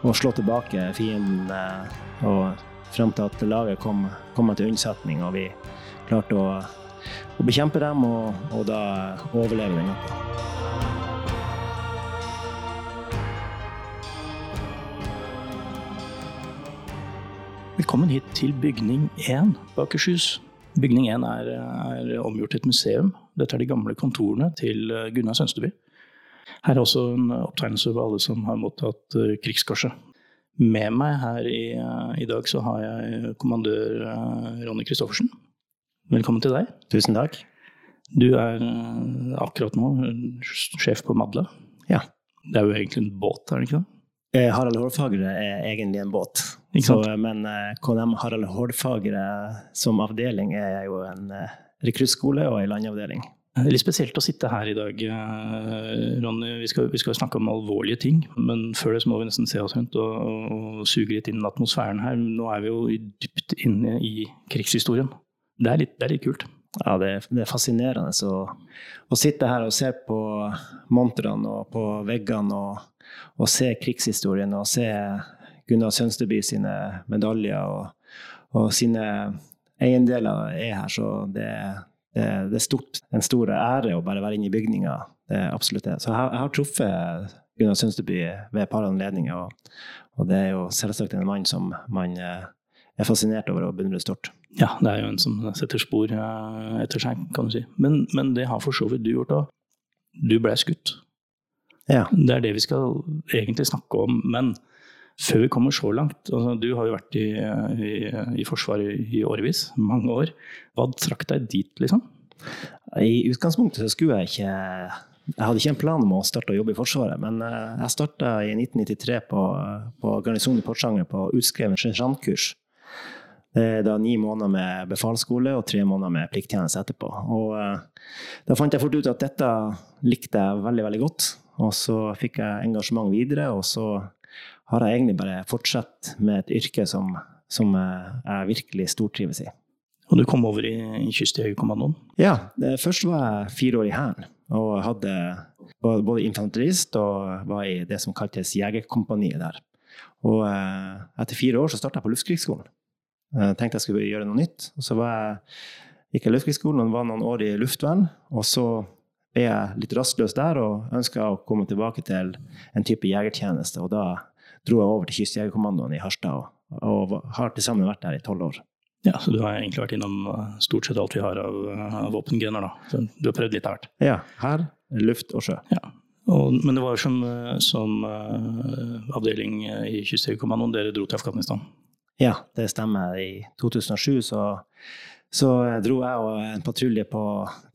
å slå tilbake fienden eh, og frem til at laget kom, kom til unnsetning og vi klarte å, å bekjempe dem og, og da overleve den natta. Velkommen hit til bygning 1 på Akershus. Bygning 1 er, er omgjort til et museum. Dette er de gamle kontorene til eh, Gunnar Sønsteby. Her er også en opptegnelse over alle som har mottatt uh, krigskorset. Med meg her i, uh, i, dag så har jeg kommandør uh, Ronny Christoffersen. Velkommen til deg. Tusen takk. Du er akkurat nå sjef på Madla. Ja. Det er jo egentlig en båt, er det ikke det? Eh, Harald Hårfagre er egentlig en båt. Så, men eh, KNM Harald Hårfagre som avdeling er jo en eh, rekruttskole og en landavdeling. Er litt spesielt å sitte her i dag, Ronny. Vi skal, vi skal, snakke om alvorlige ting. Men før det så må vi nesten se oss rundt og, og suge litt inn atmosfæren her. Nå er vi jo dypt inne i krigshistorien. Det er litt, det er litt kult. Ja, det er, det er fascinerende å, å, sitte her og se på montrene og på veggene og og se krigshistorien og se Gunnar Sønsteby sine medaljer og, og sine eiendeler er her, så det, det, det, er stort, en stor ære å bare være inne i bygninga. Det er absolutt det. Så jeg, jeg har truffet Gunnar Sundsteby ved et par anledninger, og, og, det er jo selvsagt en mann som man eh, er fascinert over og beundrer stort. Ja, det er jo en som setter spor eh, etter seg, kan du si. Men, men det har for så vidt du gjort òg. Du ble skutt. Ja. Det er det vi skal egentlig snakke om. Men før vi kommer så langt altså, Du har jo vært i, i, i Forsvaret i årevis, mange år. Hva trakk deg dit, liksom? I utgangspunktet så skulle jeg ikke jeg hadde ikke en plan om å starte å jobbe i Forsvaret, men eh, jeg starta i 1993 på, på garnisonen i Porsanger på utskrevet sersjantkurs. Det da ni måneder med befalsskole og tre måneder med plikttjeneste etterpå. Og uh, da fant jeg fort ut at dette likte jeg veldig, veldig godt. Og så fikk jeg engasjement videre, og så har jeg egentlig bare fortsatt med et yrke som, som jeg virkelig stortrives i. Og du kom over i, i Kystjegerkommandoen? Ja. Først var jeg fire år i Hæren. Og hadde både infanterist og var i det som kaltes Jegerkompaniet der. Og eh, etter fire år så starta jeg på Luftkrigsskolen. Jeg tenkte jeg skulle gjøre noe nytt. Og så var jeg, gikk jeg Luftkrigsskolen og var noen år i luftvern. Og så ble jeg litt rastløs der og ønska å komme tilbake til en type jegertjeneste. Og da dro jeg over til Kystjegerkommandoen i Harstad og, og har til sammen vært der i tolv år. Ja, Så du har egentlig vært innom eh, stort sett alt vi har av, av våpengrener, da. Så du har prøvd litt av hvert? Ja. Her, luft og sjø. Ja. Og, men det var som, som uh, avdeling i Kystjegerkommandoen dere dro til Afghanistan? Ja, det stemmer. I 2007 så så dro jeg og en patrulje på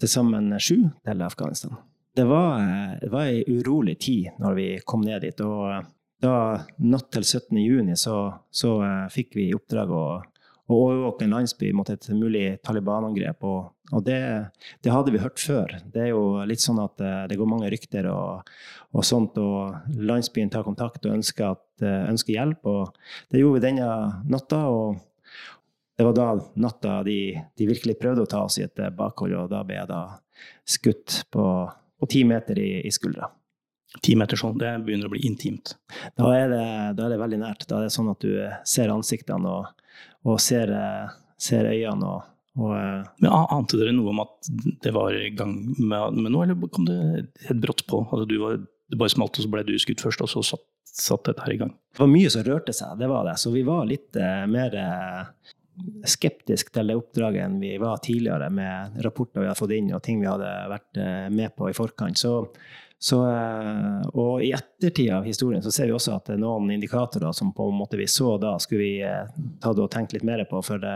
til sammen sju til Afghanistan. Det var, det var ei urolig tid når vi kom ned dit. og da Natt til 17. juni så, så uh, fikk vi i oppdrag å, å overvåke en landsby mot et mulig Taliban-angrep. Og, og det, det, hadde vi hørt før. Det er jo litt sånn at uh, det går mange rykter og, og, sånt, og landsbyen tar kontakt og ønsker, at, uh, ønsker hjelp. Og det gjorde vi denne natta. og det var da natta de, de, virkelig prøvde å ta oss i et bakhold, og da ble jeg da skutt på, på ti meter i, i skuldra. Ti meter sånn, det begynner å bli intimt? Da er, det, da er det veldig nært. Da er det sånn at du ser ansiktene og, og ser, ser, øynene. og, og eh, Men Ante dere noe om at det var i gang med, med noe, eller kom det helt brått på? Altså, du var, det bare smalt, og så ble du skutt først, og så satt satt dette her i gang? Det var mye som rørte seg, det var det. Så vi var litt eh, mer eh, skeptisk til det oppdraget enn vi var tidligere, med rapporter vi hadde fått inn og ting vi hadde vært eh, med på i forkant. Så, så, eh, og i ettertid av historien så ser vi også at det er noen indikatorer som på en måte vi så da, skulle vi eh, ta det og tenke litt mer på. For det,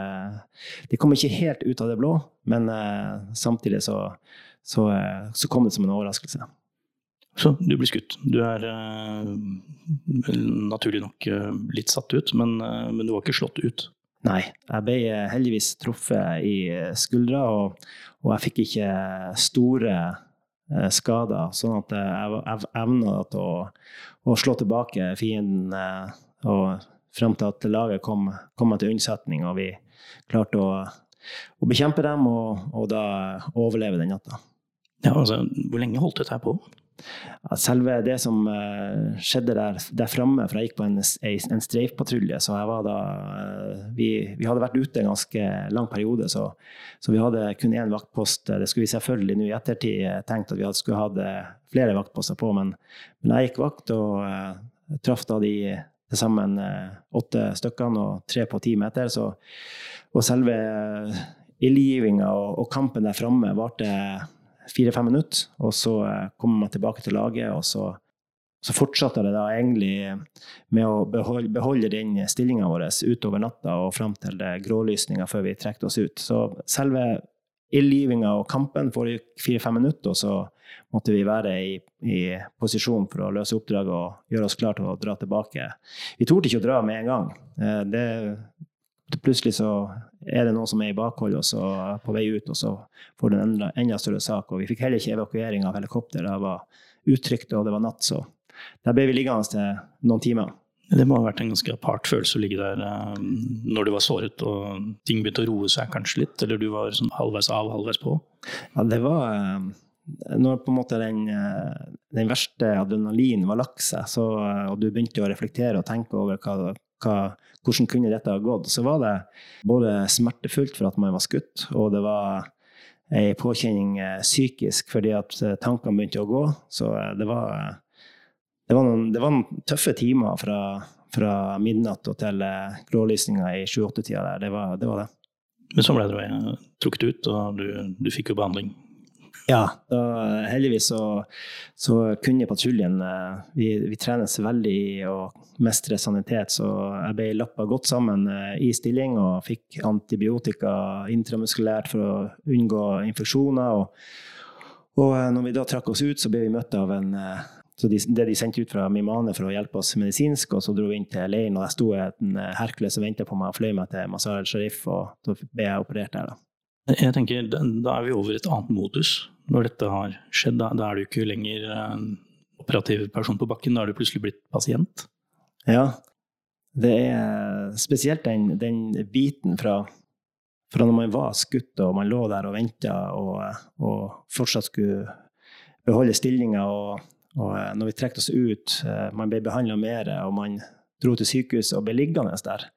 det kom ikke helt ut av det blå, men eh, samtidig så, så, eh, så kom det som en overraskelse. Så du blir skutt. Du er eh, naturlig nok eh, litt satt ut, men, eh, men, du var ikke slått ut? Nei, jeg ble eh, heldigvis truffet i eh, skuldra, og, og jeg fikk ikke store eh, skader. Sånn at jeg, evna å, å, slå tilbake fienden og frem til at laget kom, kom til unnsetning, og vi klarte å, å bekjempe dem og, og da overleve den natta. Ja, altså, hvor lenge holdt dette på? Selve det som uh, skjedde der, der framme, for jeg gikk på en, en streifpatrulje, så jeg var da uh, vi, vi, hadde vært ute en ganske lang periode, så, så vi hadde kun én vaktpost. Det skulle vi selvfølgelig nå i ettertid eh, tenkt at vi hadde, skulle hatt flere vaktposter på, men, men jeg gikk vakt og uh, traff da de til sammen åtte stykkene og tre på ti meter. Så, og selve ildgivinga og, og kampen der framme varte fire-fem minutter. Og så eh, kommer man tilbake til laget, og så, så fortsatte det da egentlig med å beholde, beholde den stillinga vår utover natta og fram til grålysninga før vi trekte oss ut. Så selve ildgivinga og kampen foregikk fire-fem minutter, og så måtte vi være i, i, posisjon for å løse oppdraget og gjøre oss klar til å dra tilbake. Vi torde ikke å dra med en gang. Eh, det, plutselig så er det noen som er i bakhold og så på vei ut, og så får du en enda, enda større sak. Og vi fikk heller ikke evakuering av helikopter. Det var utrygt, og det var natt, så der ble vi liggende til noen timer. Det må ha vært en ganske apart følelse å ligge der um, når du var såret og ting begynte å roe seg kanskje litt, eller du var sånn halvveis av, halvveis på? Ja, det var um, Når på en måte den, uh, den verste adrenalin var lagt seg, så, og du begynte å reflektere og tenke over hva, hva hvordan kunne dette ha gått? Så var det både smertefullt for at man var skutt, og det var ei påkjenning eh, psykisk fordi at eh, tankene begynte å gå. Så eh, det var, det var, noen, det var noen, tøffe timer fra, fra midnatt og til grålysninga i 7-8-tida der. Det var, det var, det Men så ble du trukket ut, og du, du fikk jo behandling ja, da, heldigvis så, så, kunne patruljen eh, vi, vi, trenes veldig i å mestre sanitet, så jeg ble lappa godt sammen eh, i stilling og fikk antibiotika intramuskulært for å unngå infeksjoner. Og, og eh, når vi da trakk oss ut, så ble vi møtt av en så de, det de sendte ut fra Mimane for å hjelpe oss medisinsk, og så dro vi inn til leiren, og der sto en Hercules og venta på meg og fløy meg til Mazar el-Sharif, og da ble jeg operert der. da. Jeg tenker, Da er vi over et annet modus når dette har skjedd. Da, da er du ikke lenger en operativ person på bakken, da er du plutselig blitt pasient. Ja, det er spesielt den, den biten fra, fra, når man var skutt og man lå der og venta og, og, fortsatt skulle beholde stillinga. Og, og, når vi trekte oss ut, man ble behandla mer, og man dro til sykehuset og ble liggende der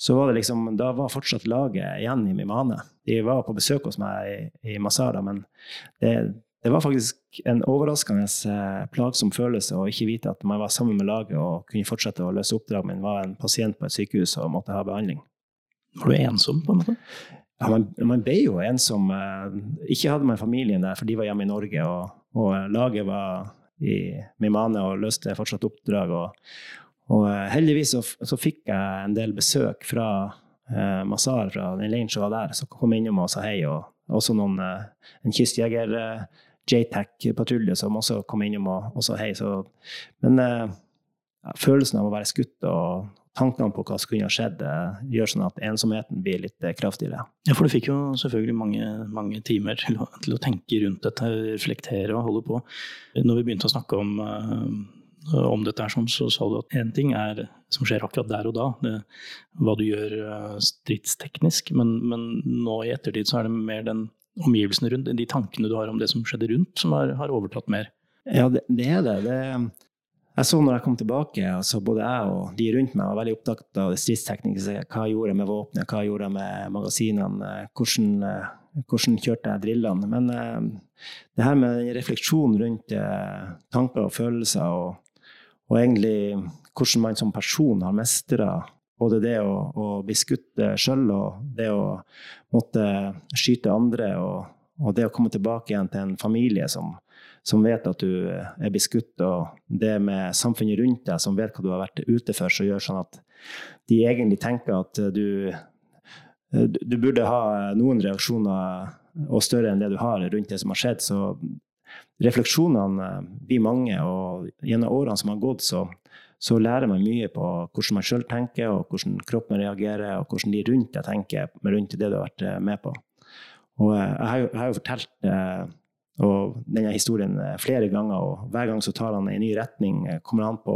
så var det liksom, da var fortsatt laget igjen i Mimane. De var på besøk hos meg i, i Masara, men det, det, var faktisk en overraskende eh, plagsom følelse å ikke vite at man var sammen med laget og kunne fortsette å løse oppdrag, men var en pasient på et sykehus og måtte ha behandling. Var du ensom, på en måte? Ja, man, man ble jo ensom. Eh, ikke hadde man familien der, for de var hjemme i Norge, og, og laget var i Mimane og løste fortsatt oppdrag. Og, og eh, heldigvis så, så, fikk jeg en del besøk fra eh, Mazar, fra den leiren som var der, som kom innom og sa hei. Og også noen, eh, en kystjeger, eh, JTAC-patrulje, som også kom innom og, og sa hei. Så, men eh, følelsen av å være skutt og tankene på hva som kunne ha skjedd, eh, gjør sånn at ensomheten blir litt kraftigere. Ja, for du fikk jo selvfølgelig mange, mange timer til å, til å, tenke rundt dette, reflektere og holde på. Når vi begynte å snakke om om dette er sånn, så sa du at én ting er som skjer akkurat der og da, det, hva du gjør uh, stridsteknisk, men, men, nå i ettertid så er det mer den omgivelsene rundt, de tankene du har om det som skjedde rundt, som har, har overtatt mer. Ja, det, det er det. det. Jeg så når jeg kom tilbake, altså både jeg og de rundt meg var veldig opptatt av det stridstekniske. Hva jeg gjorde med våpenet, hva jeg gjorde med magasinene, hvordan, eh, hvordan kjørte jeg drillene. Men det her med refleksjon rundt tanker og følelser og og egentlig hvordan man som person har mestra både det å, å bli skutt sjøl og det å måtte skyte andre, og, og, det å komme tilbake igjen til en familie som, som vet at du er blitt skutt, og det med samfunnet rundt deg som vet hva du har vært ute for, som gjør sånn at de egentlig tenker at du, du burde ha noen reaksjoner og større enn det du har rundt det som har skjedd. Så refleksjonene blir mange, og gjennom årene som har gått, så så lærer man mye på hvordan man sjøl tenker, og hvordan kroppen reagerer, og hvordan de rundt deg tenker rundt det du har vært eh, med på. Og eh, jeg har jo, jeg har jo fortalt og denne historien flere ganger, og hver gang så tar han en ny retning. Kommer an på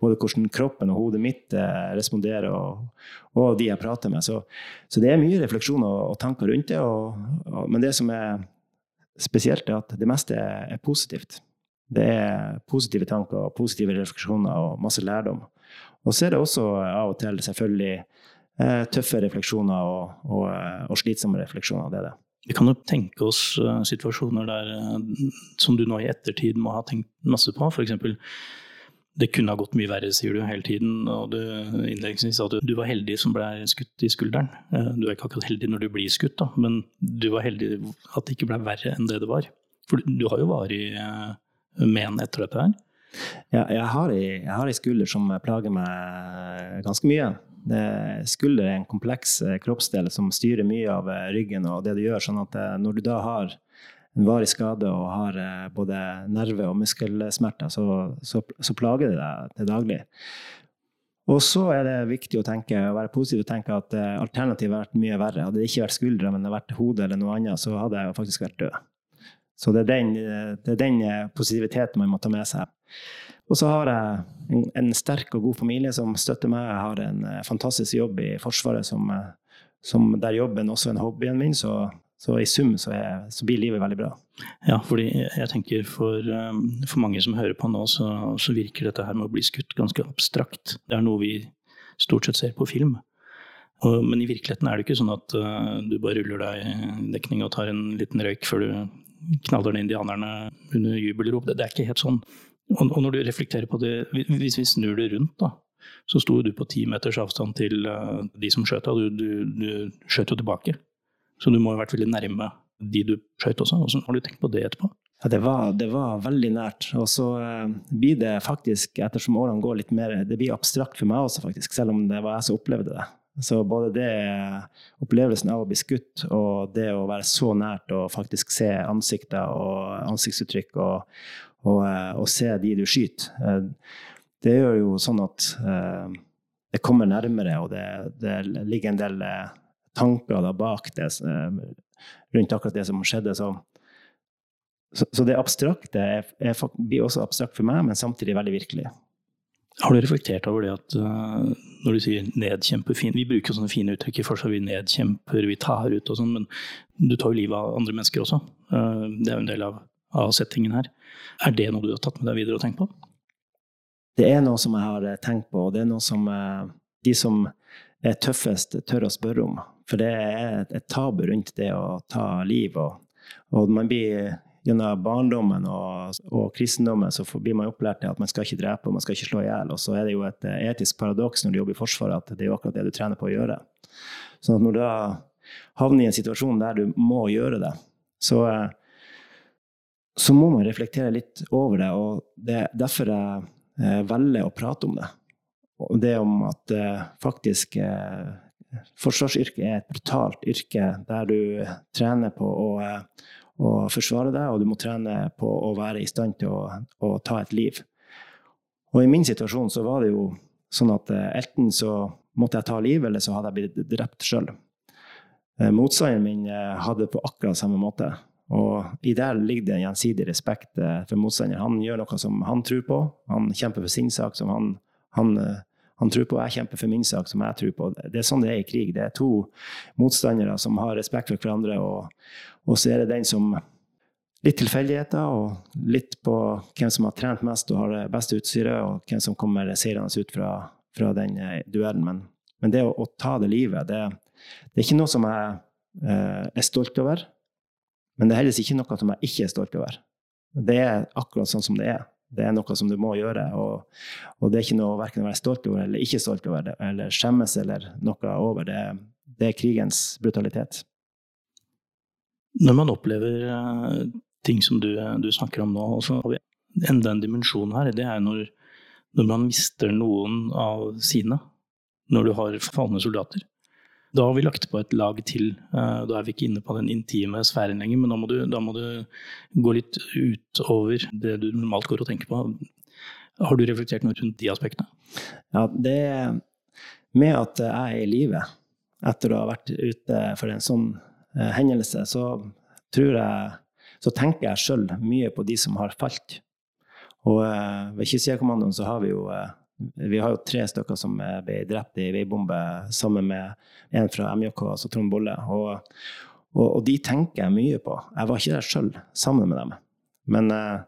både hvordan kroppen og hodet mitt responderer, og, og de jeg prater med. Så, så, det er mye refleksjon og, og tanker rundt det. Og, men det som er spesielt, er at det meste er positivt. Det er positive tanker positive refleksjoner og masse lærdom. Og så er det også av og til selvfølgelig eh, tøffe refleksjoner og, og, eh, og, slitsomme refleksjoner. Det er det. Vi kan jo tenke oss situasjoner der som du nå i ettertid må ha tenkt masse på. F.eks. det kunne ha gått mye verre, sier du hele tiden. Og du innledningsvis sa du, du, var heldig som ble skutt i skulderen. Uh, du er ikke akkurat heldig når du blir skutt, da, men du var heldig at det ikke ble verre enn det det var. For du har jo vært men etter dette her? Ja, jeg har, ei, skulder som plager meg ganske mye. Skulder er en kompleks eh, kroppsdel som styrer mye av eh, ryggen og det du gjør. sånn at eh, når du da har en varig skade og har både nerve- og muskelsmerter, så, så, så, plager det deg til daglig. Og så er det viktig å tenke, å være positiv og tenke at alternativet har vært mye verre. Hadde det ikke vært skuldre, men det hadde vært hodet eller noe annet, så hadde jeg faktisk vært død. Så det er, den, det er den eh, positiviteten man må ta med seg. Og så har jeg en, en, sterk og god familie som støtter meg. Jeg har en fantastisk jobb i Forsvaret som, som der jobben også er en hobbyen min. Så, så i sum så, er, så, blir livet veldig bra. Ja, fordi jeg tenker for, um, for mange som hører på nå, så, så, virker dette her med å bli skutt ganske abstrakt. Det er noe vi stort sett ser på film. Og, men i virkeligheten er det ikke sånn at uh, du bare ruller deg i dekning og tar en liten røyk før du knaller ned indianerne under jubelrop. Det, det, er ikke helt sånn. Og, og, når du reflekterer på det, hvis vi snur det rundt, da, så sto du på ti meters avstand til uh, de som skjøt deg. Du, du, du skjøt jo tilbake. Så du må ha vært veldig nærme de du skøyt også. Hvordan har du tenkt på det etterpå? Ja, det var, det var veldig nært. Og så uh, blir det faktisk, ettersom årene går litt mer, det blir abstrakt for meg også, faktisk. Selv om det var jeg som opplevde det. Så både det opplevelsen av å bli skutt og det å være så nært og faktisk se ansikter og ansiktsuttrykk og, og, eh, og se de du skyter, eh, det gjør jo sånn at eh, det kommer nærmere, og det, det ligger en del tanker da bak det, rundt akkurat det som skjedde. Så, så, så det abstrakte er, er, blir også abstrakt for meg, men samtidig veldig virkelig. Har du reflektert over det at uh, når du sier 'nedkjempe' fin, Vi bruker sånne fine uttrykk i Forsvar. Vi nedkjemper, vi tar ut og sånn, men du tar jo livet av andre mennesker også. Uh, det er jo en del av, av, settingen her. Er det noe du har tatt med deg videre og tenkt på? Det er noe som jeg har eh, tenkt på, og det er noe som uh, de som er tøffest, tør å spørre om. For det er et, tabu rundt det å ta liv. Og, og man blir gjennom barndommen og, og, kristendommen så blir man opplært til at man skal ikke drepe og man skal ikke slå i hjel. Og så er det jo et eh, etisk paradoks når du jobber i Forsvaret, at det er jo akkurat det du trener på å gjøre. Så når du da havner i en situasjon der du må gjøre det, så, eh, så må man reflektere litt over det. Og det er derfor jeg eh, velger å prate om det. Det om at faktisk Forsvarsyrket er et brutalt yrke der du trener på å å forsvare deg, og du må trene på å være i stand til å, å ta et liv. Og i min situasjon så var det jo sånn at eh, enten så måtte jeg ta liv, eller så hadde jeg blitt drept sjøl. Eh, motstanderen min eh, hadde det på akkurat samme måte. Og i det ligger det en gjensidig respekt for motstanderen. Han gjør noe som han tror på. Han kjemper for sin sak som han, han, han tror på. Jeg kjemper for min sak som jeg tror på. Det er sånn det er i krig. Det er to motstandere som har respekt for hverandre, og, og så er det den som Litt tilfeldigheter og litt på hvem som har trent mest og har det beste utstyret, og hvem som kommer seirende ut fra, fra den eh, duellen. Men, men det å, å, ta det livet, det, det, er ikke noe som jeg eh, er stolt over. Men det er heller ikke noe som jeg ikke er stolt over. Det er akkurat sånn som det er. Det er noe som du må gjøre. Og, og det er ikke noe verken å være stolt over eller ikke stolt over, det, eller skjemmes eller noe over. Det, det er krigens brutalitet. Når man opplever uh, ting som du, du, snakker om nå, så har vi enda en dimensjon her. Det er når, når man mister noen av sine. Når du har falne soldater. Da har vi lagt på et lag til. Eh, da er vi ikke inne på den intime sfæren lenger, men da må du, da må du gå litt utover det du normalt går og tenker på. Har du reflektert noe rundt de aspektene? Ja, det Med at jeg er i live etter å ha vært ute for en sånn eh, hendelse, så tror jeg så tenker jeg sjøl mye på de som har falt. Og eh, ved Kystjegerkommandoen så har vi jo vi har jo tre stykker som ble drept i veibombe sammen med en fra MJK, altså Trond Bolle. Og, og, og, de tenker jeg mye på. Jeg var ikke der sjøl sammen med dem. Men eh,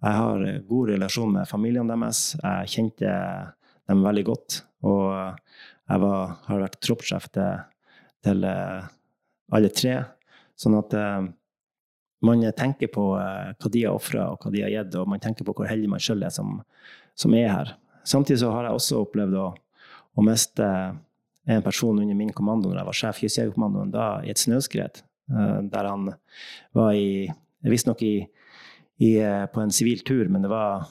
jeg har god relasjon med familiene deres. Jeg kjente dem veldig godt. Og jeg var, har vært troppssjef til, til eh, alle tre. Sånn at eh, man tenker på eh, hva de har ofra og hva de har gitt, og man tenker på hvor heldig man sjøl er som, som er her. Samtidig så har jeg også opplevd å, å miste en person under min kommando når jeg var sjef Kystjegerkommandoen, da i et snøskred. Eh, der han var i Visstnok på en sivil tur, men det var,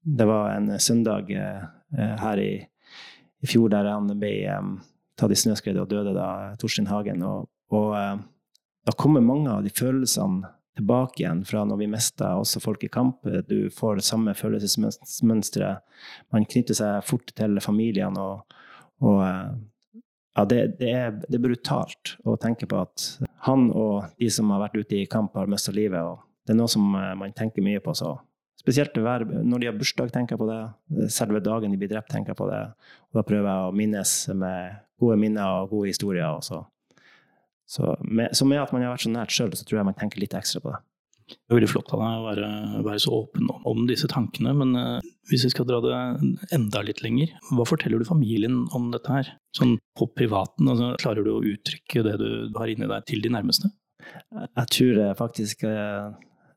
det var en søndag eh, her i, i, fjor der han ble tatt i snøskredet og døde da, Torstein Hagen. Og, og da kommer mange av de følelsene tilbake igjen fra når vi mista også folk i kamp. Du får det samme følelsesmønsteret. Man knytter seg fort til familiene. og, og ja, det, det, er, det, er, brutalt å tenke på at han og de som har vært ute i kamp, har mista livet. og Det er noe som eh, man tenker mye på. så Spesielt når de har bursdag, tenker jeg på det. Selve dagen de blir drept, tenker jeg på det. Og da prøver jeg å minnes med gode minner og gode historier. Og så med, så med at man har vært så nært sjøl, så tror jeg man tenker litt ekstra på det. Det er veldig flott av deg å være, være, så åpen om disse tankene. Men uh, hvis vi skal dra det enda litt lenger, hva forteller du familien om dette her? Sånn på privaten, altså, klarer du å uttrykke det du har inni deg til de nærmeste? Jeg tror faktisk uh,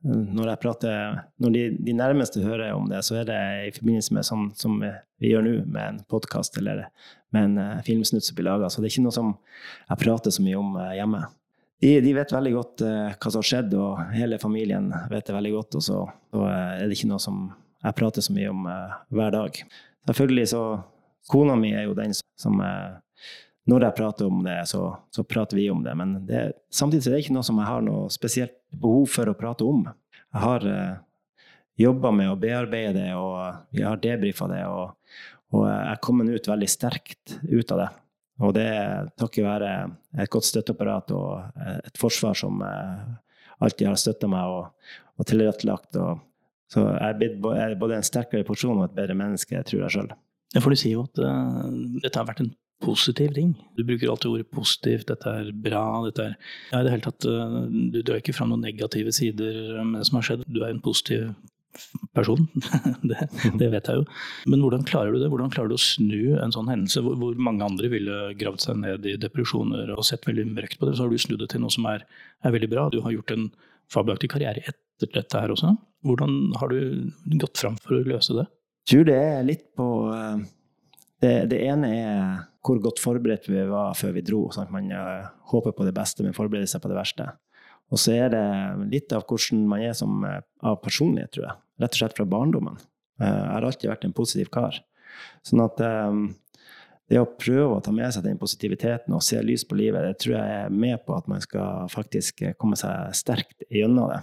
når, prater, når de, de, nærmeste hører om det, så er det i forbindelse med sånn som vi gjør nå, med en podkast eller med en uh, filmsnutt som blir laga. Så det er ikke noe som jeg prater så mye om uh, hjemme. De, de, vet veldig godt uh, hva som har skjedd, og hele familien vet det veldig godt. Og så, så er det ikke noe som jeg prater så mye om hver dag. Selvfølgelig så Kona mi er jo den som når jeg prater om det, så, så prater vi om det. Men det, samtidig er det ikke noe som jeg har noe spesielt behov for å prate om. Jeg har eh, jobba med å bearbeide det, og vi har debrifa det. Og, og jeg er kommet ut veldig sterkt ut av det. Og det er takket være et godt støtteapparat og et forsvar som eh, alltid har støtta meg og, og tilrettelagt. Og, så jeg er både en sterkere porsjon og et bedre menneske, tror jeg sjøl. Ja, for du sier jo at uh, dette har vært en positiv ting. Du bruker alltid ordet positivt, dette er bra, dette er ja, i det hele tatt, eh, Du drar ikke fram noen negative sider med det som har skjedd. Du er en positiv person, det, det, vet jeg jo. Men hvordan klarer du det? Hvordan klarer du å snu en sånn hendelse hvor, hvor mange andre ville gravd seg ned i depresjoner og sett veldig mørkt på det? Så har du snudd det til noe som er, er veldig bra. Du har gjort en fabelaktig karriere etter dette her også. Hvordan har du gått fram for å løse det? Jeg tror det er litt på eh, det, det ene er hvor godt forberedt vi var før vi dro. Sånn at man uh, håper på det beste, men forbereder seg på det verste. Og så er det litt av hvordan man er som, uh, av personlighet, tror jeg. Rett og slett fra barndommen. Uh, jeg har alltid vært en positiv kar. Sånn at um, det å prøve å ta med seg den positiviteten og se lys på livet, det tror jeg er med på at man skal faktisk komme seg sterkt gjennom det.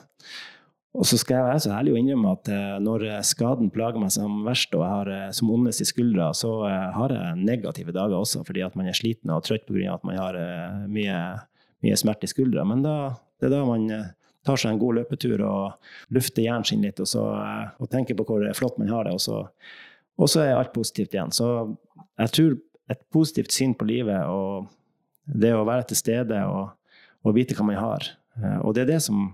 Og så skal jeg være så ærlig å innrømme at eh, når skaden plager meg som verst, og jeg har eh, som ondest i skuldra, så eh, har jeg negative dager også, fordi at man er sliten og trøtt pga. at man har mye, mye smerte i skuldra. Men da, det er da man tar seg en god løpetur og lufter hjernen sin litt, og, så, og tenker på hvor flott man har det, og så, og så er alt positivt igjen. Så jeg tror et positivt syn på livet og det å være til stede og, og vite hva man har, og det er det som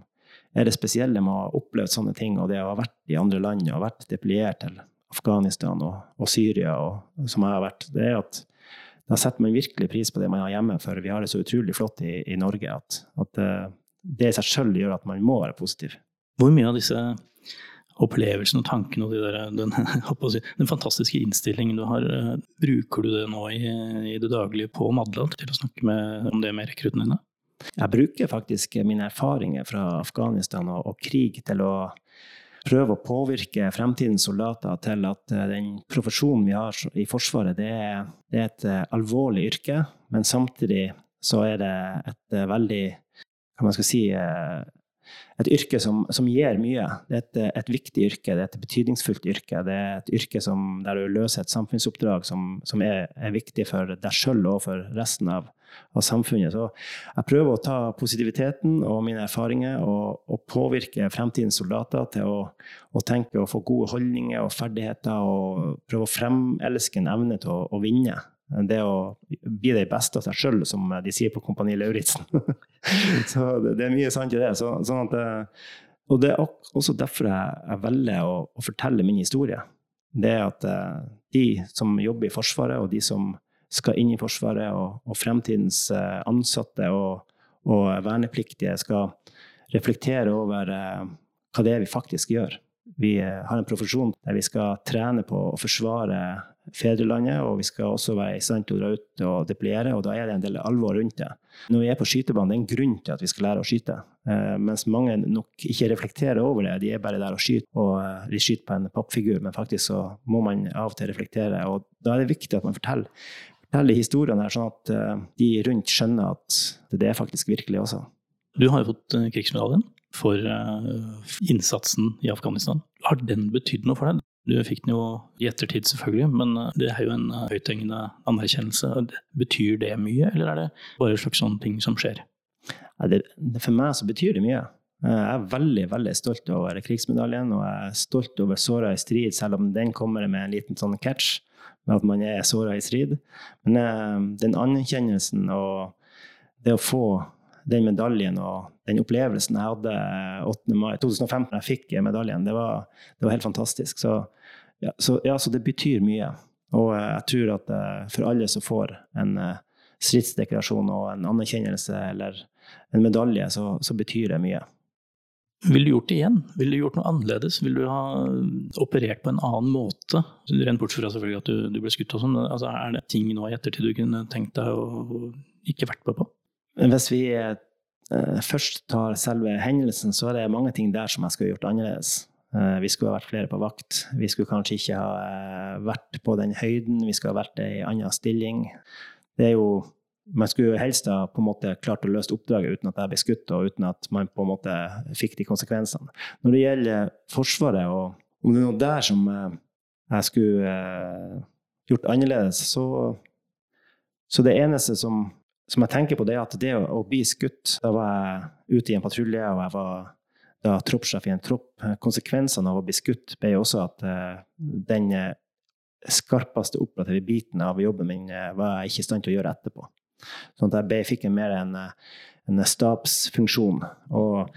er det spesielle med å ha opplevd sånne ting, og det å ha vært i andre land og vært depliert til Afghanistan og, og Syria, og, som jeg har vært, det er at da setter man virkelig pris på det man har hjemme, for vi har det så utrolig flott i, i Norge at, at, eh, det i seg sjøl gjør at man må være positiv. Hvor mye av disse opplevelsene og tankene og de der, den, si, den, fantastiske innstillingen du har. Eh, bruker du det nå i, i det daglige på Madla til å snakke med, om det med rekruttene dine? Jeg bruker faktisk mine erfaringer fra Afghanistan og, og, krig til å prøve å påvirke fremtidens soldater til at eh, den profesjonen vi har i Forsvaret, det er, det er et eh, alvorlig yrke, men samtidig så er det et veldig hva man skal si, et yrke som, som gir mye. Det er et, et, viktig yrke, det er et betydningsfullt yrke. Det er et yrke som, der du løser et samfunnsoppdrag som, som er, er, viktig for deg sjøl og for resten av, av, samfunnet. Så jeg prøver å ta positiviteten og mine erfaringer og, og påvirke fremtidens soldater til å, å, tenke og få gode holdninger og ferdigheter og prøve å fremelske en evne til å, å vinne det å bli det beste av seg sjøl, som de sier på Kompani Lauritzen. så det er mye sant i det. Så, sånn at, eh, og det er også derfor jeg, velger å, å, fortelle min historie. Det at eh, de som jobber i Forsvaret, og de som skal inn i Forsvaret, og, og fremtidens eh, ansatte og, og, vernepliktige, skal reflektere over hva det er vi faktisk gjør. Vi har en profesjon der vi skal trene på å forsvare fedrelandet, og vi skal også være i stand til å dra ut og deployere, og da er det en del alvor rundt det. Når vi er på skytebanen, det er en grunn til at vi skal lære å skyte. Eh, mens mange nok ikke reflekterer over det. De er bare der og skyter, og eh, de skyter på en pappfigur, men faktisk så må man av og til reflektere. Og da er det viktig at man forteller, forteller historiene her, sånn at eh, de rundt skjønner at det er faktisk virkelig også. Du har jo fått krigsmedaljen for innsatsen i Afghanistan. Har den betydd noe for deg? Du fikk den jo i ettertid, selvfølgelig, men eh, det er jo en eh, høythengende anerkjennelse. Betyr det mye, eller er det bare en slags sånn ting som skjer? For meg så betyr det mye. Eh, jeg er veldig veldig stolt over krigsmedaljen, og jeg er stolt over såra i strid, selv om den kommer med en liten sånn catch med at man er såra i strid. Men den anerkjennelsen og det å få den medaljen og den opplevelsen jeg hadde 8. mai 2015 da jeg fikk medaljen, det var, det var helt fantastisk. Så ja, så ja, så det betyr mye. Og eh, jeg tror at eh, for alle som får en eh, stridsdekorasjon og en anerkjennelse eller en medalje, så, så betyr det mye. Ville du gjort det igjen? Ville du gjort noe annerledes? Ville du ha operert på en annen måte? Rent bortsett fra selvfølgelig at du, du ble skutt og sånn. Altså, er det ting nå i ettertid du kunne tenkt deg å ikke vært med på? Hvis vi eh, først tar selve hendelsen, så er det mange ting der som jeg skulle gjort annerledes. Eh, vi skulle ha vært flere på vakt. Vi skulle kanskje ikke ha eh, vært på den høyden. Vi skulle ha vært i en annen stilling. Det er jo man skulle helst ha på en måte klart å løse oppdraget uten at jeg ble skutt, og uten at man på en måte fikk de konsekvensene. Når det gjelder Forsvaret, og om det er noe der som jeg skulle gjort annerledes, så, så det eneste som som jeg tenker på, det er at det å, bli skutt Da var jeg ute i en patrulje, og jeg var da troppssjef i en tropp. Konsekvensene av å bli skutt ble også at uh, den skarpeste operative biten av jobben min var jeg ikke i stand til å gjøre etterpå. Sånn at jeg fikk mer en, en stabsfunksjon. Og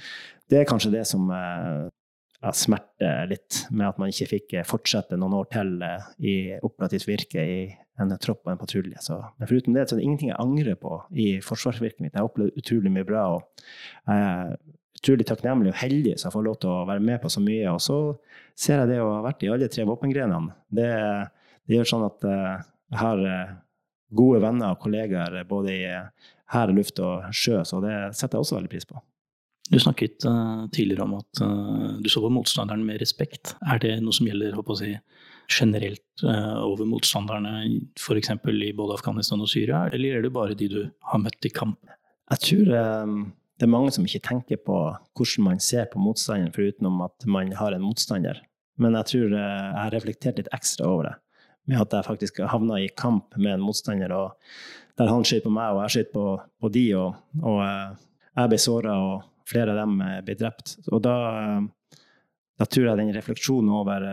det er kanskje det som jeg smerter litt, med at man ikke fikk fortsette noen år til i operativt virke i en tropp og en patrulje. men foruten det så er det ingenting jeg angrer på i forsvarsvirket mitt. Jeg har opplevd utrolig mye bra. og jeg er utrolig takknemlig og heldig som får lov til å være med på så mye. Og så ser jeg det å ha vært i alle tre våpengrenene. Det, det, gjør sånn at eh, jeg har eh, gode venner og kollegaer både i hær, luft og sjø, så det setter jeg også veldig pris på. Du snakket uh, tidligere om at uh, du så på motstanderen med respekt. Er det noe som gjelder å si, generelt uh, over motstanderne, f.eks. i både Afghanistan og Syria, eller er det bare de du har møtt i kamp? Jeg tror det er mange som ikke tenker på hvordan man ser på motstanderen, foruten at man har en motstander. Men jeg tror jeg har reflektert litt ekstra over det, med at jeg faktisk havna i kamp med en motstander, og der han skøyt på meg, og jeg skøyt på, på, de, og, og uh, jeg ble såra, og flere av dem ble drept. Og da, da tror jeg den refleksjonen over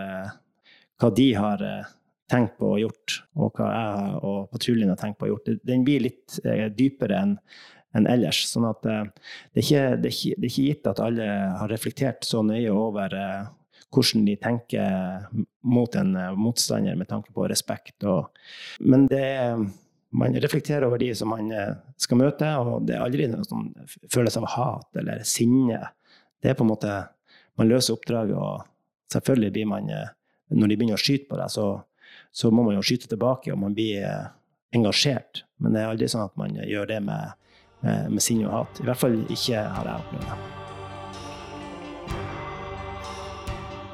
hva de har eh, tenkt på og gjort, og hva jeg og patruljen har tenkt på og gjort, den blir litt eh, dypere enn enn ellers. Sånn at eh, det er, ikke, det, er ikke, det er, ikke, gitt at alle har reflektert så nøye over hvordan de tenker mot en motstander med tanke på respekt. Og, men det er man reflekterer over de som man skal møte, og det er aldri noen sånn følelse av hat eller sinne. Det er på en måte Man løser oppdraget og selvfølgelig blir man Når de begynner å skyte på deg, så, så må man jo skyte tilbake, og man blir engasjert. Men det er aldri sånn at man gjør det med, med, med sinne og hat. I hvert fall ikke har jeg opplevd det.